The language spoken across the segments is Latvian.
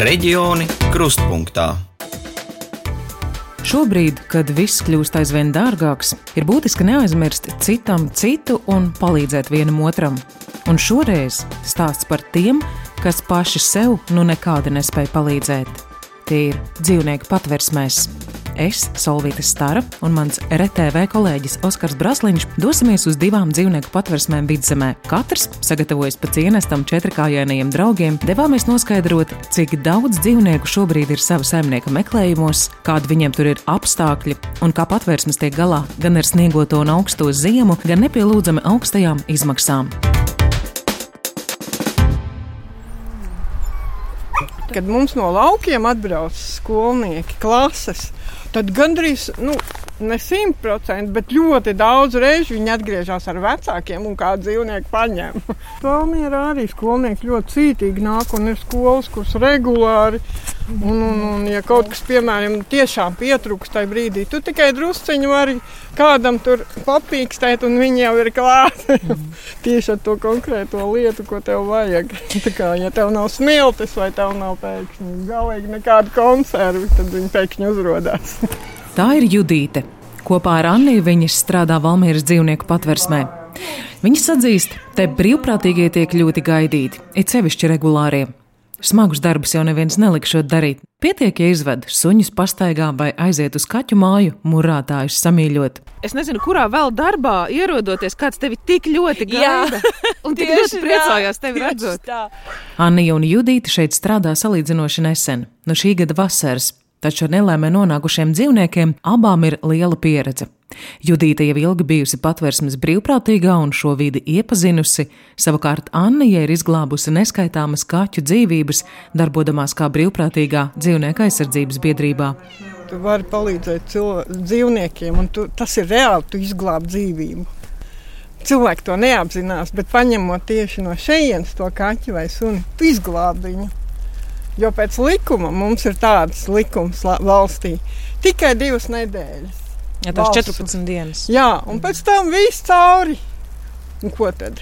Reģioni krustpunktā. Šobrīd, kad viss kļūst aizvien dārgāks, ir būtiski neaizmirst citam citu un palīdzēt vienam otram. Un šoreiz stāsts par tiem, kas paši sev nu nekādi nespēja palīdzēt. Tie ir dzīvnieku patversmēs. Es, Solvīta Stara un mans RTV kolēģis Oskars Brasliņš dosimies uz divām dzīvnieku patversmēm vidzemē. Katrs, sagatavojas pa cienestam četrkājainajiem draugiem, devāmies noskaidrot, cik daudz dzīvnieku šobrīd ir sava saimnieka meklējumos, kādi viņiem tur ir apstākļi un kā patvērsmes tiek galā gan ar sniegoto un augsto ziemu, gan nepielūdzami augstajām izmaksām. Kad mums no laukiem atbrauc skolnieki, klases, tad gandrīz, nu, ne simtprocentīgi, bet ļoti daudz reižu viņi atgriežas ar vecākiem un kādu dzīvnieku paņem. Valmierā arī skolnieki ļoti cītīgi nāk un ir skolas, kuras regulāri. Un, un, un, ja kaut kas, piemēram, tiešām pietrūkst tajā brīdī, tu tikai drusciņu vari kādam tur papīkstēt, un viņi jau ir klāti. Tieši ar to konkrēto lietu, ko tev vajag. Tā kā, ja tev nav smiltis vai tev nav pēkšņi galīgi nekāda konserva, tad viņi pēkšņi uzrādās. Tā ir Judīte. Kopā ar Anniju viņas strādā Valmīras dzīvnieku patversmē. Viņas atzīst, te brīvprātīgie tiek ļoti gaidīti, it sevišķi regulārie. Smagus darbus jau neviens nelikšot darīt. Pietiek, ja izved suņus pastaigā vai aiziet uz kaķu māju, murātājus samīļot. Es nezinu, kurā vēl darbā ierodoties, kāds tevi tik ļoti gaida. Jā, un tik ļoti priecājās tevi redzot. Anija un Judīte šeit strādā salīdzinoši nesen, no šī gada vasaras, taču ar nelēmē nonākušiem dzīvniekiem abām ir liela pieredze. Judīte jau ilgi bijusi patvērsmes brīvprātīgā un šo vidi iepazinusi, savukārt Annija ir izglābusi neskaitāmas kaķu dzīvības, darbodamās kā brīvprātīgā dzīvnieku aizsardzības biedrībā. Tu vari palīdzēt dzīvniekiem, un tu, tas ir reāli, tu izglābi dzīvību. Cilvēki to neapzinās, bet paņemot tieši no šejienes to kaķu vai suni, tu izglābi viņu. Jo pēc likuma mums ir tāds likums valstī tikai divas nedēļas. Ja tas ir 14 dienas. Jā, un pēc tam viss cauri. Un ko tad?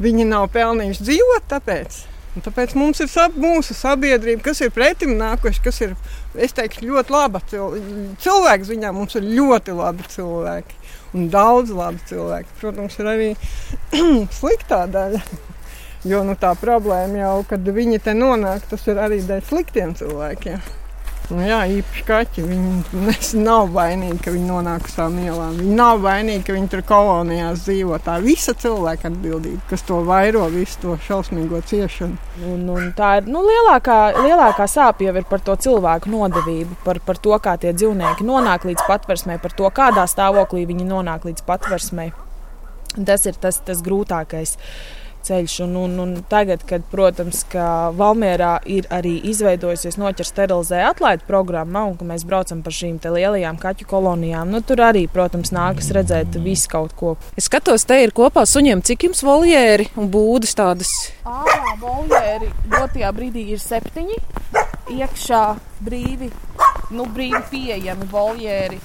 Viņi nav pelnījuši dzīvot, tāpēc. Un tāpēc mums ir sab, mūsu sabiedrība, kas ir pretim nākuši, kas ir teikšu, ļoti laba cilvēka ziņā. Mums ir ļoti labi cilvēki un daudz labi cilvēki. Protams, ir arī sliktā daļa. Jo nu, tā problēma jau, kad viņi te nonāk, tas ir arī dēļ sliktiem cilvēkiem. Nu, jā, īpaši kaķi. Viņi nav vainīgi, ka viņi nonāk uz tām ielām. Viņi nav vainīgi, ka viņi tur kolonijās dzīvo. Tā visa cilvēka atbildība, kas to vairo, visu to šausmīgo ciešanu. Un, un tā ir nu, lielākā, lielākā sāpja jau ir par to cilvēku nodevību, par, par to, kā tie dzīvnieki nonāk līdz patversmei, par to, kādā stāvoklī viņi nonāk līdz patversmei. Tas ir tas, tas grūtākais ceļš. Un, un, un tagad, kad, protams, ka Valmjerā ir arī izveidojusies noķer sterilizē atlaidu programma un ka mēs braucam par šīm lielajām kaķu kolonijām, nu, tur arī, protams, nākas redzēt visu kaut ko. Es skatos, te ir kopā suņiem, cik jums voljēri un būdas tādas. Ārā voljēri dotajā brīdī ir septiņi, iekšā brīvi, nu, brīvi pieejami voljēri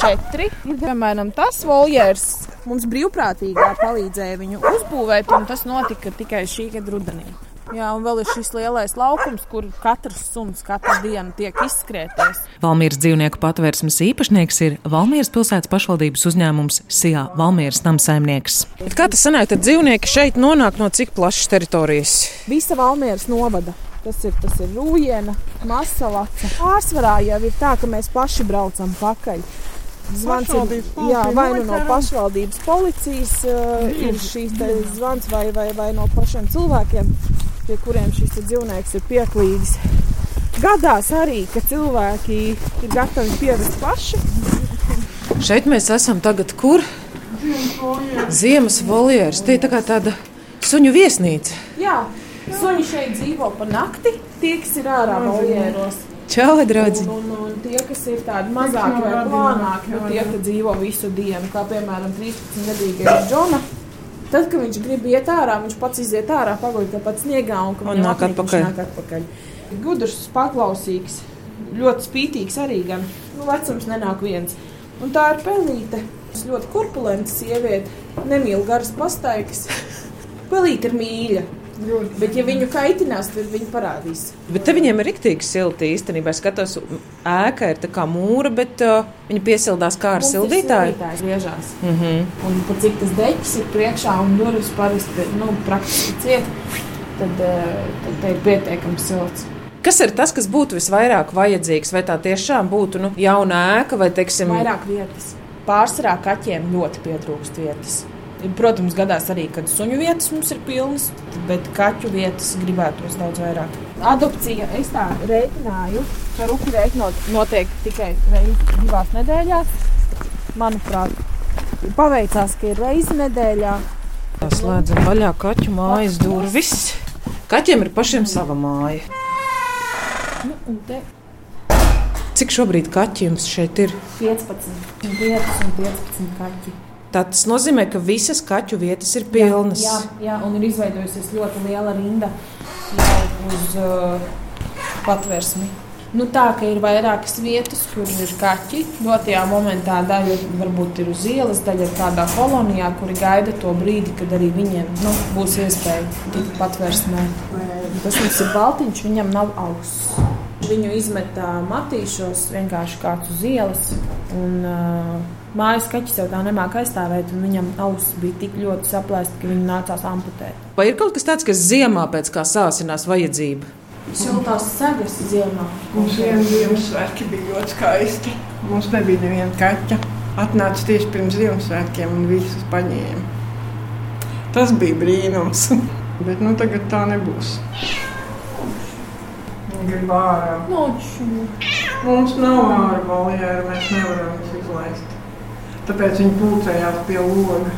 četri. Ir, piemēram, tas voljērs mums brīvprātīgā palīdzēja viņu uzbūvēt, un tas notika tikai šī gada rudenī. Jā, un vēl ir šis lielais laukums, kur katrs suns katru dienu tiek izskrēties. Valmīras dzīvnieku patvērsmes īpašnieks ir Valmīras pilsētas pašvaldības uzņēmums SIA Valmīras namsaimnieks. Bet kā tas sanāk, tad dzīvnieki šeit nonāk no cik plašas teritorijas? Visa Valmīras novada. Tas ir, tas ir rūjiena, masalaca. Pārsvarā jau ir tā, ka mēs paši braucam pakaļ. Zvans ir jā, vai nu no pašvaldības policijas uh, ir šīs zvans, vai, vai, vai no pašiem cilvēkiem, pie kuriem šis dzīvnieks ir pieklīdis. Gadās arī, ka cilvēki ir gatavi pievest paši. Šeit mēs esam tagad kur? Ziemas voljērs. Tie ir tā kā tāda suņu viesnīca. Jā, suņi šeit dzīvo pa nakti, tie, kas ir ārā voljēros. Čau, draugi! Un, un, un tie, kas ir tādi mazāki vai plānāki, nu, tie, kas dzīvo visu dienu, kā piemēram 13-gadīgais Džona. Tad, kad viņš grib iet ārā, viņš pats iziet ārā, paguļ tāpat sniegā un, un nāk atpakaļ. Atpakaļ. Gudrs, paklausīgs, ļoti spītīgs arī gan. Nu, vecums nenāk viens. Un tā ir pelīte. Tas ļoti korpulenta sieviete, nemīl garas pastaigas. Pelīte ir mīļa. Bet, ja viņu kaitinās, tad viņi parādīs. Bet te viņiem ir rīktīgi silti īstenībā. Es skatos, ēka ir tā kā mūra, bet uh, viņi piesildās kā ar sildītāju. Tas griežās. Mm -hmm. Un pat cik tas deķis ir priekšā un durvis parasti nu, praktiski ciet, tad, uh, tad te ir pietiekami silts. Kas ir tas, kas būtu visvairāk vajadzīgs? Vai tā tiešām būtu nu, jauna ēka vai, teiksim, Vairāk vietas. Pārsvarā kaķiem ļoti pietrūkst vietas. Protams, gadās arī, kad suņu vietas mums ir pilnas, bet kaķu vietas gribētos daudz vairāk. Adopcija es tā rēķināju, ka rupi rēķinot notiek tikai reizi divās nedēļās. Manuprāt, paveicās, ka ir reizi nedēļā. slēdzam vaļā kaķu mājas durvis? Kaķiem ir pašiem sava māja. Nu, un te Cik šobrīd kaķi jums šeit ir? 15 vietas un 15 kaķi. Tas nozīmē, ka visas kaķu vietas ir pilnas. Jā, jā, un ir izveidojusies ļoti liela rinda uz uh, patvērsmi. Nu, tā kā ir vairākas vietas, kur ir kaķi. Dotajā momentā daļa varbūt ir uz ielas, daļa ir kādā kolonijā, kuri gaida to brīdi, kad arī viņiem nu, būs iespēja tikt patvērsmē. Tas mums ir baltiņš, viņam nav auss. Viņu izmetā matīšos vienkārši kāds uz ielas. Un, uh, mājas kaķis jau tā nemāca aizstāvēt, un viņam auss bija tik ļoti saplēsta, ka viņu nācās amputēt. Vai ir kaut kas tāds, kas ziemā pēc kā sāsinās vajadzība? Siltās segas ziemā. Mums vienā Ziemassvētki bija ļoti skaisti. Mums nebija neviena kaķa. Atnāca tieši pirms Ziemassvētkiem un visus paņēma. Tas bija brīnums. Bet nu, tagad tā nebūs. Gribu ārā. Noču. Mums nav ārā baljēra, mēs nevaram viņus izlaist. Tāpēc viņi pulcējās pie loga.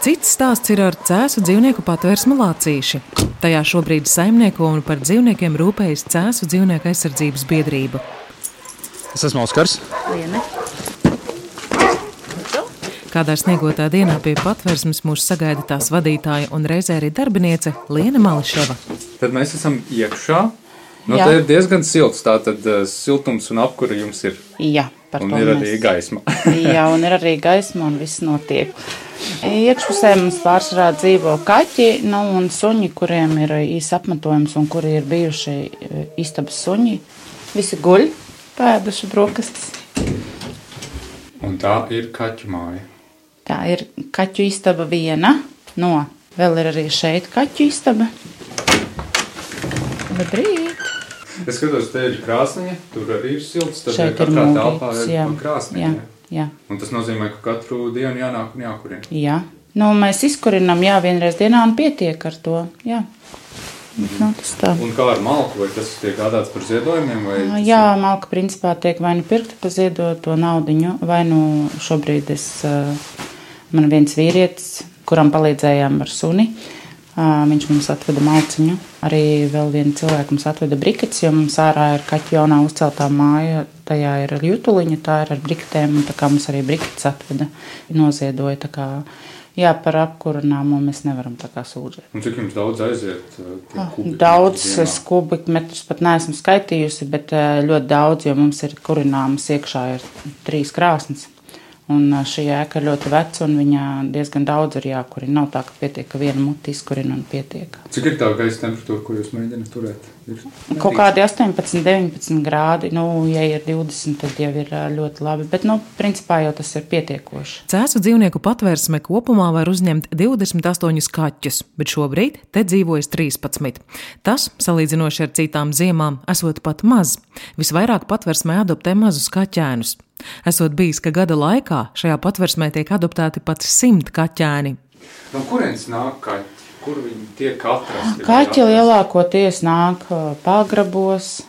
Cits stāsts ir ar cēsu dzīvnieku patvērsmu lācīši. Tajā šobrīd saimnieko un par dzīvniekiem rūpējas cēsu dzīvnieku aizsardzības biedrība. Es esmu Oskars. Liene. Kādā sniegotā dienā pie patvērsmes mūs sagaida tās vadītāja un reizē arī darbiniece Liena Mališava. Tad mēs esam iekšā. Nu, Jā. tā ir diezgan silts. Tā tad uh, siltums un apkura jums ir. Jā, par Un to ir mēs- arī gaisma. Jā, un ir arī gaisma, un viss notiek. Iekšpusē mums pārsvarā dzīvo kaķi nu, un suņi, kuriem ir īsts apmetojums un kuri ir bijuši e, istabas suņi. Visi guļ, pēduši brokastis. Un tā ir kaķu māja. Tā ir kaķu istaba viena. No, vēl ir arī šeit kaķu istaba. Labrīt! Es skatos, te ir krāsaiņa, tur arī ir silts. Tad Šeit ir. Jā, jā. jā. Un tas nozīmē, ka katru dienu jānāk un jākurina. Jā, nu, mēs izkurinām, jā, vienreiz dienā un pietiek ar to. Jā, nu, tas tā. Un kā ar malku, vai tas tiek gādāts par ziedojumiem? Vai Jā, malka principā tiek vai nu pirkta pa ziedoto naudiņu, vai nu šobrīd es, ā, man viens vīrietis, kuram palīdzējām ar suni, viņš mums atveda malciņu. Arī vēl viena cilvēka mums atveda brikets, jo mums ārā ir kaķu jaunā uzceltā māja, tajā ir jutuliņa, tā ir ar briketēm, un tā kā mums arī brikets atveda, noziedoja, kā, jā, par apkurinājumu mēs nevaram tā kā sūdzēt. Un cik jums daudz aiziet? Ah, Daudz kubikmetrus pat neesmu skaitījusi, bet ļoti daudz, jo mums ir kurināmas iekšā ir trīs krāsnes. Un šī ēka ir ļoti veca, un viņā diezgan daudz ir jākurina. Nav tā, ka pietiek, ka viena muti izkurina un pietiek. Cik ir tā gaisa temperatūra, ko jūs mēģināt turēt? Ir Kaut kādi 18, 19 grādi, nu, ja ir 20, tad jau ir ļoti labi. Bet, nu, principā jau tas ir pietiekoši. Cēsu dzīvnieku patvērsme kopumā var uzņemt 28 kaķus, bet šobrīd te dzīvojas 13. Tas, salīdzinoši ar citām ziemām, esot pat maz. Visvairāk patvērsmē adoptē mazus kaķēnus. Esot bijis, ka gada laikā šajā patvērsmē tiek adoptēti pat simt kaķēni. No kurienes nāk kaķi? Kur viņi tiek atrasti? Kaķi lielākoties nāk ā, pagrabos,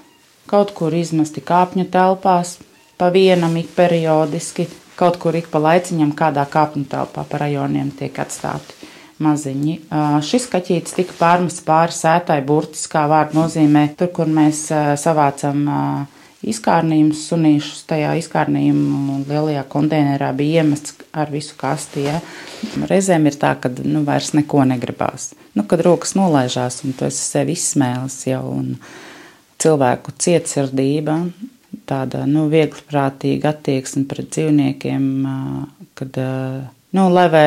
kaut kur izmesti kāpņu telpās, pa vienam ik periodiski, kaut kur ik pa laiciņam kādā kāpņu telpā pa rajoniem tiek atstāti maziņi. Ā, Šis kaķītis tika pārmests pāri sētai burtiskā vārda nozīmē, tur, kur mēs ā, savācam ā, izkārnījumus, sunīšus tajā izkārnījumu lielajā konteinerā bija iemests ar visu kasti. Ja. Reizēm ir tā, ka nu, vairs neko negribās. Nu, kad rokas nolaižās un tu esi sevi izsmēlis jau un cilvēku cietsirdība, tāda nu, viegliprātīga attieksme pret dzīvniekiem, kad, nu, lai vai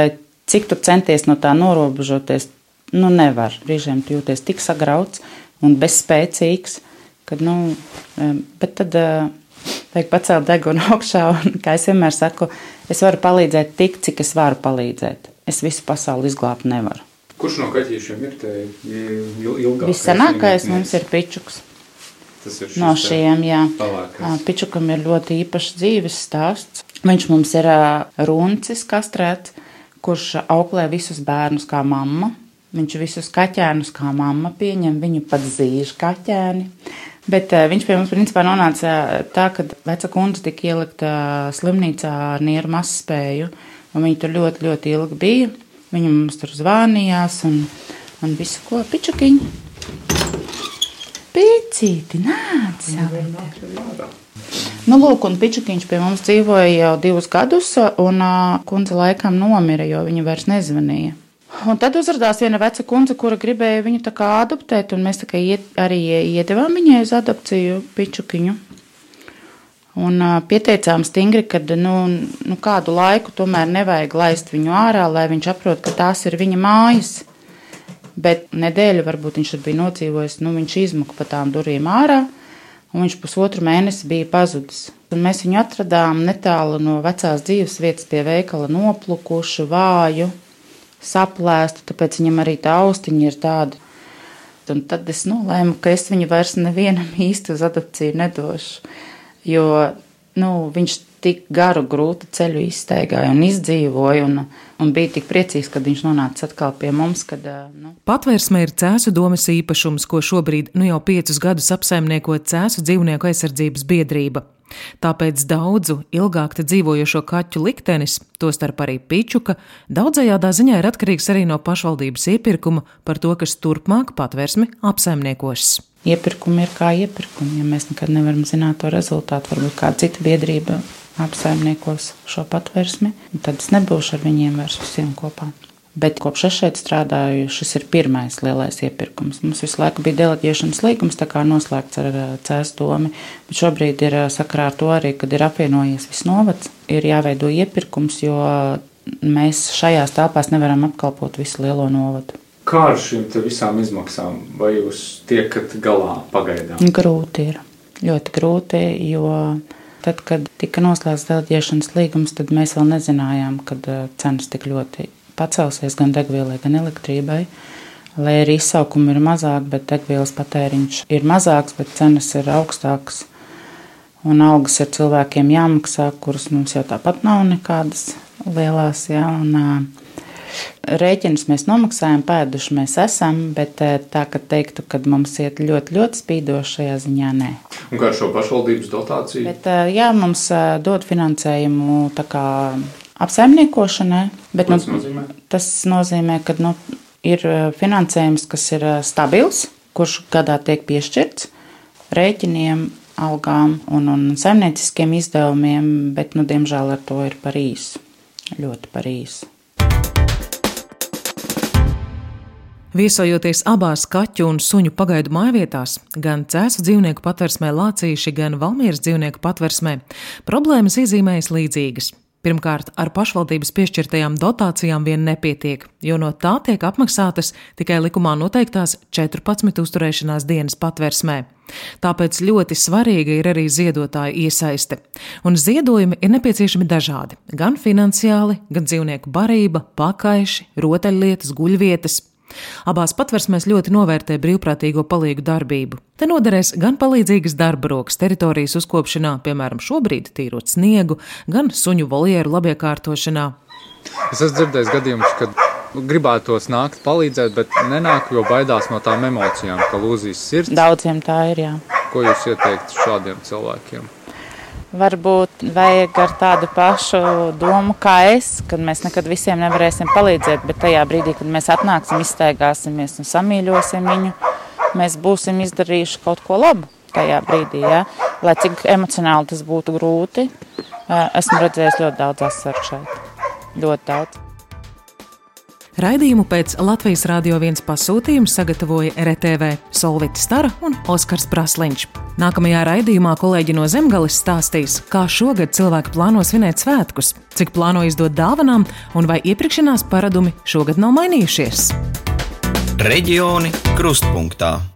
cik tu centies no tā norobežoties, nu, nevar. Brīžiem tu jūties tik sagrauts un bezspēcīgs, kad, nu, bet tad vajag pacelt degunu augšā, un, kā es vienmēr saku, es varu palīdzēt tik, cik es varu palīdzēt. Es visu pasauli izglābt nevaru. Kurš no kaķīšiem ir ilgākais? Visenākais mums ir pičuks. Tas ir no šiem, jā. Palākais. Pičukam ir ļoti īpašs dzīves stāsts. Viņš mums ir runcis kastrēts, kurš auklē visus bērnus kā mamma. Viņš visus kaķēnus kā mamma pieņem, viņu pat zīž kaķēni. Bet uh, viņš pie mums principā nonāca tā, ka veca kundze tika ielikta slimnīcā ar nieru mazspēju, un viņa tur ļoti, ļoti ilgi bija. Viņa mums tur zvanījās un, un visu ko pičukiņu. Pīcīti, nāc! Nu, lūk, un Pičukiņš pie mums dzīvoja jau divus gadus, un uh, kundze laikam nomira, jo viņa vairs nezvanīja. Un tad uzrādījās viena veca kundze, kura gribēja viņu tā kā adoptēt, un mēs tā kā iet, arī iedavām viņai uz adopciju Pičukiņu. Un uh, pieteicām stingri, ka nu, nu, kādu laiku tomēr nevajag laist viņu ārā, lai viņš saprot, ka tās ir viņa mājas. Bet nedēļu varbūt viņš bija nocīvojis, nu, viņš izmuka pa tām durvīm ārā, un viņš pusotru mēnesi bija pazudis. Un mēs viņu atradām netālu no vecās dzīves vietas pie veikala noplukušu, vāju, saplēstu, tāpēc viņam arī tā austiņa ir tāda. Un tad es nolēmu, ka es viņu vairs nevienam īsti uz adopciju nedošu jo nu, viņš tik garu, grūtu ceļu izteigāja un izdzīvoja. Un, un bija tik priecīgs, kad viņš nonāca atkal pie mums. Kad, nu. Patvērsme ir cēsu domas īpašums, ko šobrīd nu jau piecus gadus apsaimnieko cēsu dzīvnieku aizsardzības biedrība. Tāpēc daudzu ilgāk te dzīvojošo kaķu liktenis, tostarp arī pičuka, daudzējādā ziņā ir atkarīgs arī no pašvaldības iepirkuma par to, kas turpmāk patvērsmi apsaimniekos iepirkumi ir kā iepirkumi. Ja mēs nekad nevaram zināt to rezultātu, varbūt kāda cita biedrība apsaimniekos šo patvērsmi, tad es nebūšu ar viņiem vairs visiem kopā. Bet kopš es šeit strādāju, šis ir pirmais lielais iepirkums. Mums visu laiku bija deleģēšanas līgums, tā kā noslēgts ar cēstomi, bet šobrīd ir sakarā ar to arī, kad ir apvienojies viss novads, ir jāveido iepirkums, jo mēs šajās telpās nevaram apkalpot visu lielo novadu. Kā ar šīm visām izmaksām? Vai jūs tiekat galā pagaidām? Grūti ir. Ļoti grūti, jo tad, kad tika noslēgts deleģēšanas līgums, tad mēs vēl nezinājām, kad cenas tik ļoti pacelsies gan degvielai, gan elektrībai. Lai arī izsaukumi ir mazāki, bet degvielas patēriņš ir mazāks, bet cenas ir augstākas. Un algas ir cilvēkiem jāmaksā, kuras mums jau tāpat nav nekādas lielas. Ja, un, Rēķinus mēs nomaksājam, pēduši mēs esam, bet tā, ka teiktu, ka mums iet ļoti, ļoti spīdoši šajā ziņā, nē. Un kā ar šo pašvaldības dotāciju? Bet, jā, mums dod finansējumu apsaimniekošanai. Bet, nu, nozīmē? Tas nozīmē, ka nu, ir finansējums, kas ir stabils, kurš gadā tiek piešķirts rēķiniem, algām un, un saimnieciskiem izdevumiem, bet, nu, diemžēl, ar to ir par īsu. Ļoti par īsu. Viesojoties abās kaķu un suņu pagaidu mājvietās, gan cēsu dzīvnieku patversmē Lācīši, gan Valmieras dzīvnieku patversmē, problēmas iezīmējas līdzīgas. Pirmkārt, ar pašvaldības piešķirtajām dotācijām vien nepietiek, jo no tā tiek apmaksātas tikai likumā noteiktās 14 uzturēšanās dienas patversmē. Tāpēc ļoti svarīga ir arī ziedotāja iesaiste. Un ziedojumi ir nepieciešami dažādi - gan finansiāli, gan dzīvnieku barība, pakaiši, rotaļlietas, guļvietas. Abās patversmēs ļoti novērtē brīvprātīgo palīgu darbību. Te noderēs gan palīdzīgas darba rokas teritorijas uzkopšanā, piemēram, šobrīd tīrot sniegu, gan suņu voljeru labiekārtošanā. Es esmu dzirdējis gadījumus, kad gribētos nākt palīdzēt, bet nenāk, jo baidās no tām emocijām, ka lūzīs sirds. Daudziem tā ir, jā. Ko jūs ieteiktu šādiem cilvēkiem? Varbūt vajag ar tādu pašu domu kā es, kad mēs nekad visiem nevarēsim palīdzēt, bet tajā brīdī, kad mēs atnāksim, izstaigāsimies un samīļosim viņu, mēs būsim izdarījuši kaut ko labu tajā brīdī. Ja? Lai cik emocionāli tas būtu grūti, esmu redzējis ļoti daudz asaru šeit. Ļoti daudz. Raidījumu pēc Latvijas Rādio 1 pasūtījuma sagatavoja RTV Solvita Stara un Oskars Prasliņš. Nākamajā raidījumā kolēģi no Zemgales stāstīs, kā šogad cilvēki plāno svinēt svētkus, cik plāno izdot dāvanām un vai iepirkšanās paradumi šogad nav mainījušies. Reģioni krustpunktā.